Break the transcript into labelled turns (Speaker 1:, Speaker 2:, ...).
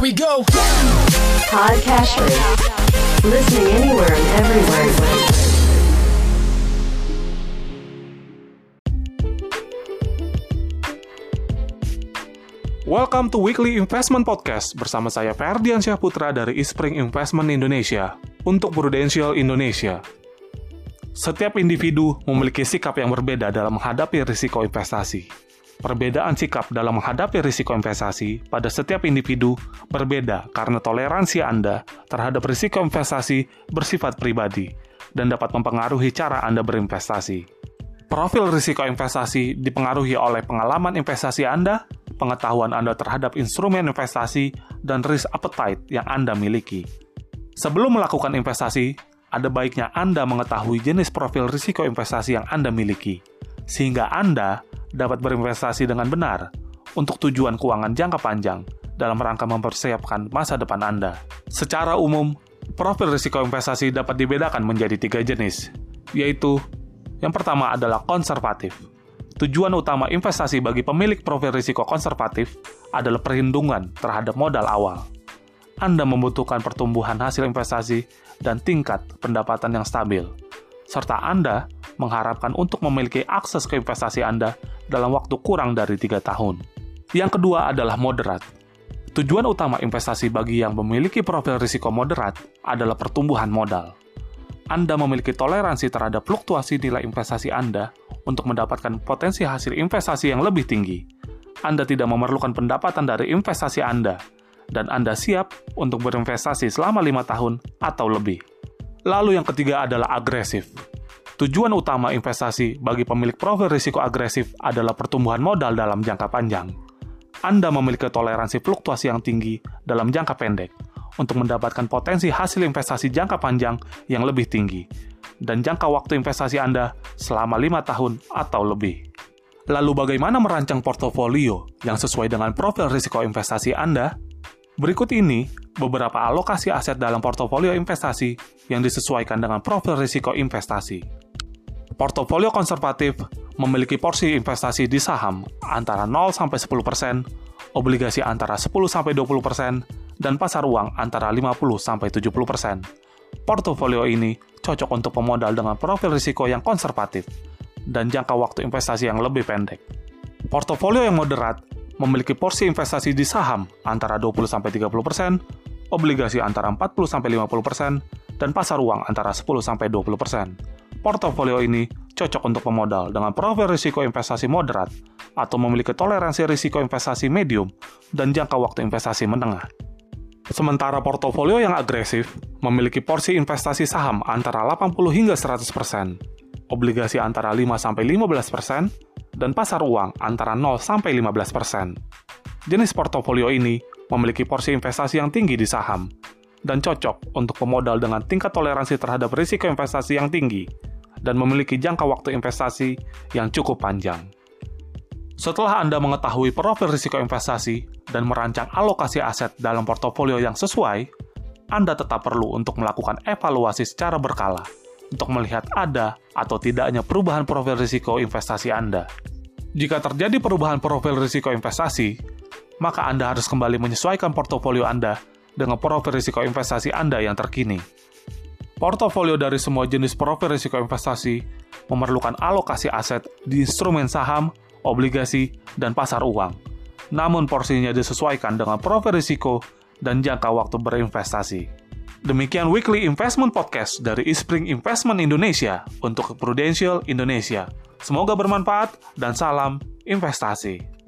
Speaker 1: Here we go.
Speaker 2: Listening anywhere and everywhere.
Speaker 3: Welcome to Weekly Investment Podcast bersama saya Ferdian Syahputra dari Ispring Investment Indonesia untuk Prudential Indonesia. Setiap individu memiliki sikap yang berbeda dalam menghadapi risiko investasi. Perbedaan sikap dalam menghadapi risiko investasi pada setiap individu berbeda karena toleransi Anda terhadap risiko investasi bersifat pribadi dan dapat mempengaruhi cara Anda berinvestasi. Profil risiko investasi dipengaruhi oleh pengalaman investasi Anda, pengetahuan Anda terhadap instrumen investasi, dan risk appetite yang Anda miliki. Sebelum melakukan investasi, ada baiknya Anda mengetahui jenis profil risiko investasi yang Anda miliki, sehingga Anda dapat berinvestasi dengan benar untuk tujuan keuangan jangka panjang dalam rangka mempersiapkan masa depan Anda. Secara umum, profil risiko investasi dapat dibedakan menjadi tiga jenis, yaitu yang pertama adalah konservatif. Tujuan utama investasi bagi pemilik profil risiko konservatif adalah perlindungan terhadap modal awal. Anda membutuhkan pertumbuhan hasil investasi dan tingkat pendapatan yang stabil, serta Anda mengharapkan untuk memiliki akses ke investasi Anda dalam waktu kurang dari tiga tahun. Yang kedua adalah moderat. Tujuan utama investasi bagi yang memiliki profil risiko moderat adalah pertumbuhan modal. Anda memiliki toleransi terhadap fluktuasi nilai investasi Anda untuk mendapatkan potensi hasil investasi yang lebih tinggi. Anda tidak memerlukan pendapatan dari investasi Anda, dan Anda siap untuk berinvestasi selama lima tahun atau lebih. Lalu yang ketiga adalah agresif. Tujuan utama investasi bagi pemilik profil risiko agresif adalah pertumbuhan modal dalam jangka panjang. Anda memiliki toleransi fluktuasi yang tinggi dalam jangka pendek, untuk mendapatkan potensi hasil investasi jangka panjang yang lebih tinggi, dan jangka waktu investasi Anda selama lima tahun atau lebih. Lalu bagaimana merancang portofolio yang sesuai dengan profil risiko investasi Anda? Berikut ini beberapa alokasi aset dalam portofolio investasi yang disesuaikan dengan profil risiko investasi. Portofolio konservatif memiliki porsi investasi di saham antara 0-10%, obligasi antara 10-20%, dan pasar uang antara 50-70%. Portofolio ini cocok untuk pemodal dengan profil risiko yang konservatif dan jangka waktu investasi yang lebih pendek. Portofolio yang moderat memiliki porsi investasi di saham antara 20-30%, obligasi antara 40-50%, dan pasar uang antara 10-20%. Portofolio ini cocok untuk pemodal dengan profil risiko investasi moderat atau memiliki toleransi risiko investasi medium dan jangka waktu investasi menengah. Sementara portofolio yang agresif memiliki porsi investasi saham antara 80 hingga 100%, obligasi antara 5 sampai 15%, dan pasar uang antara 0 sampai 15%. Jenis portofolio ini memiliki porsi investasi yang tinggi di saham dan cocok untuk pemodal dengan tingkat toleransi terhadap risiko investasi yang tinggi dan memiliki jangka waktu investasi yang cukup panjang. Setelah Anda mengetahui profil risiko investasi dan merancang alokasi aset dalam portofolio yang sesuai, Anda tetap perlu untuk melakukan evaluasi secara berkala untuk melihat ada atau tidaknya perubahan profil risiko investasi Anda. Jika terjadi perubahan profil risiko investasi, maka Anda harus kembali menyesuaikan portofolio Anda dengan profil risiko investasi Anda yang terkini. Portofolio dari semua jenis profil risiko investasi memerlukan alokasi aset di instrumen saham, obligasi, dan pasar uang. Namun porsinya disesuaikan dengan profil risiko dan jangka waktu berinvestasi. Demikian Weekly Investment Podcast dari Ispring Investment Indonesia untuk Prudential Indonesia. Semoga bermanfaat dan salam investasi.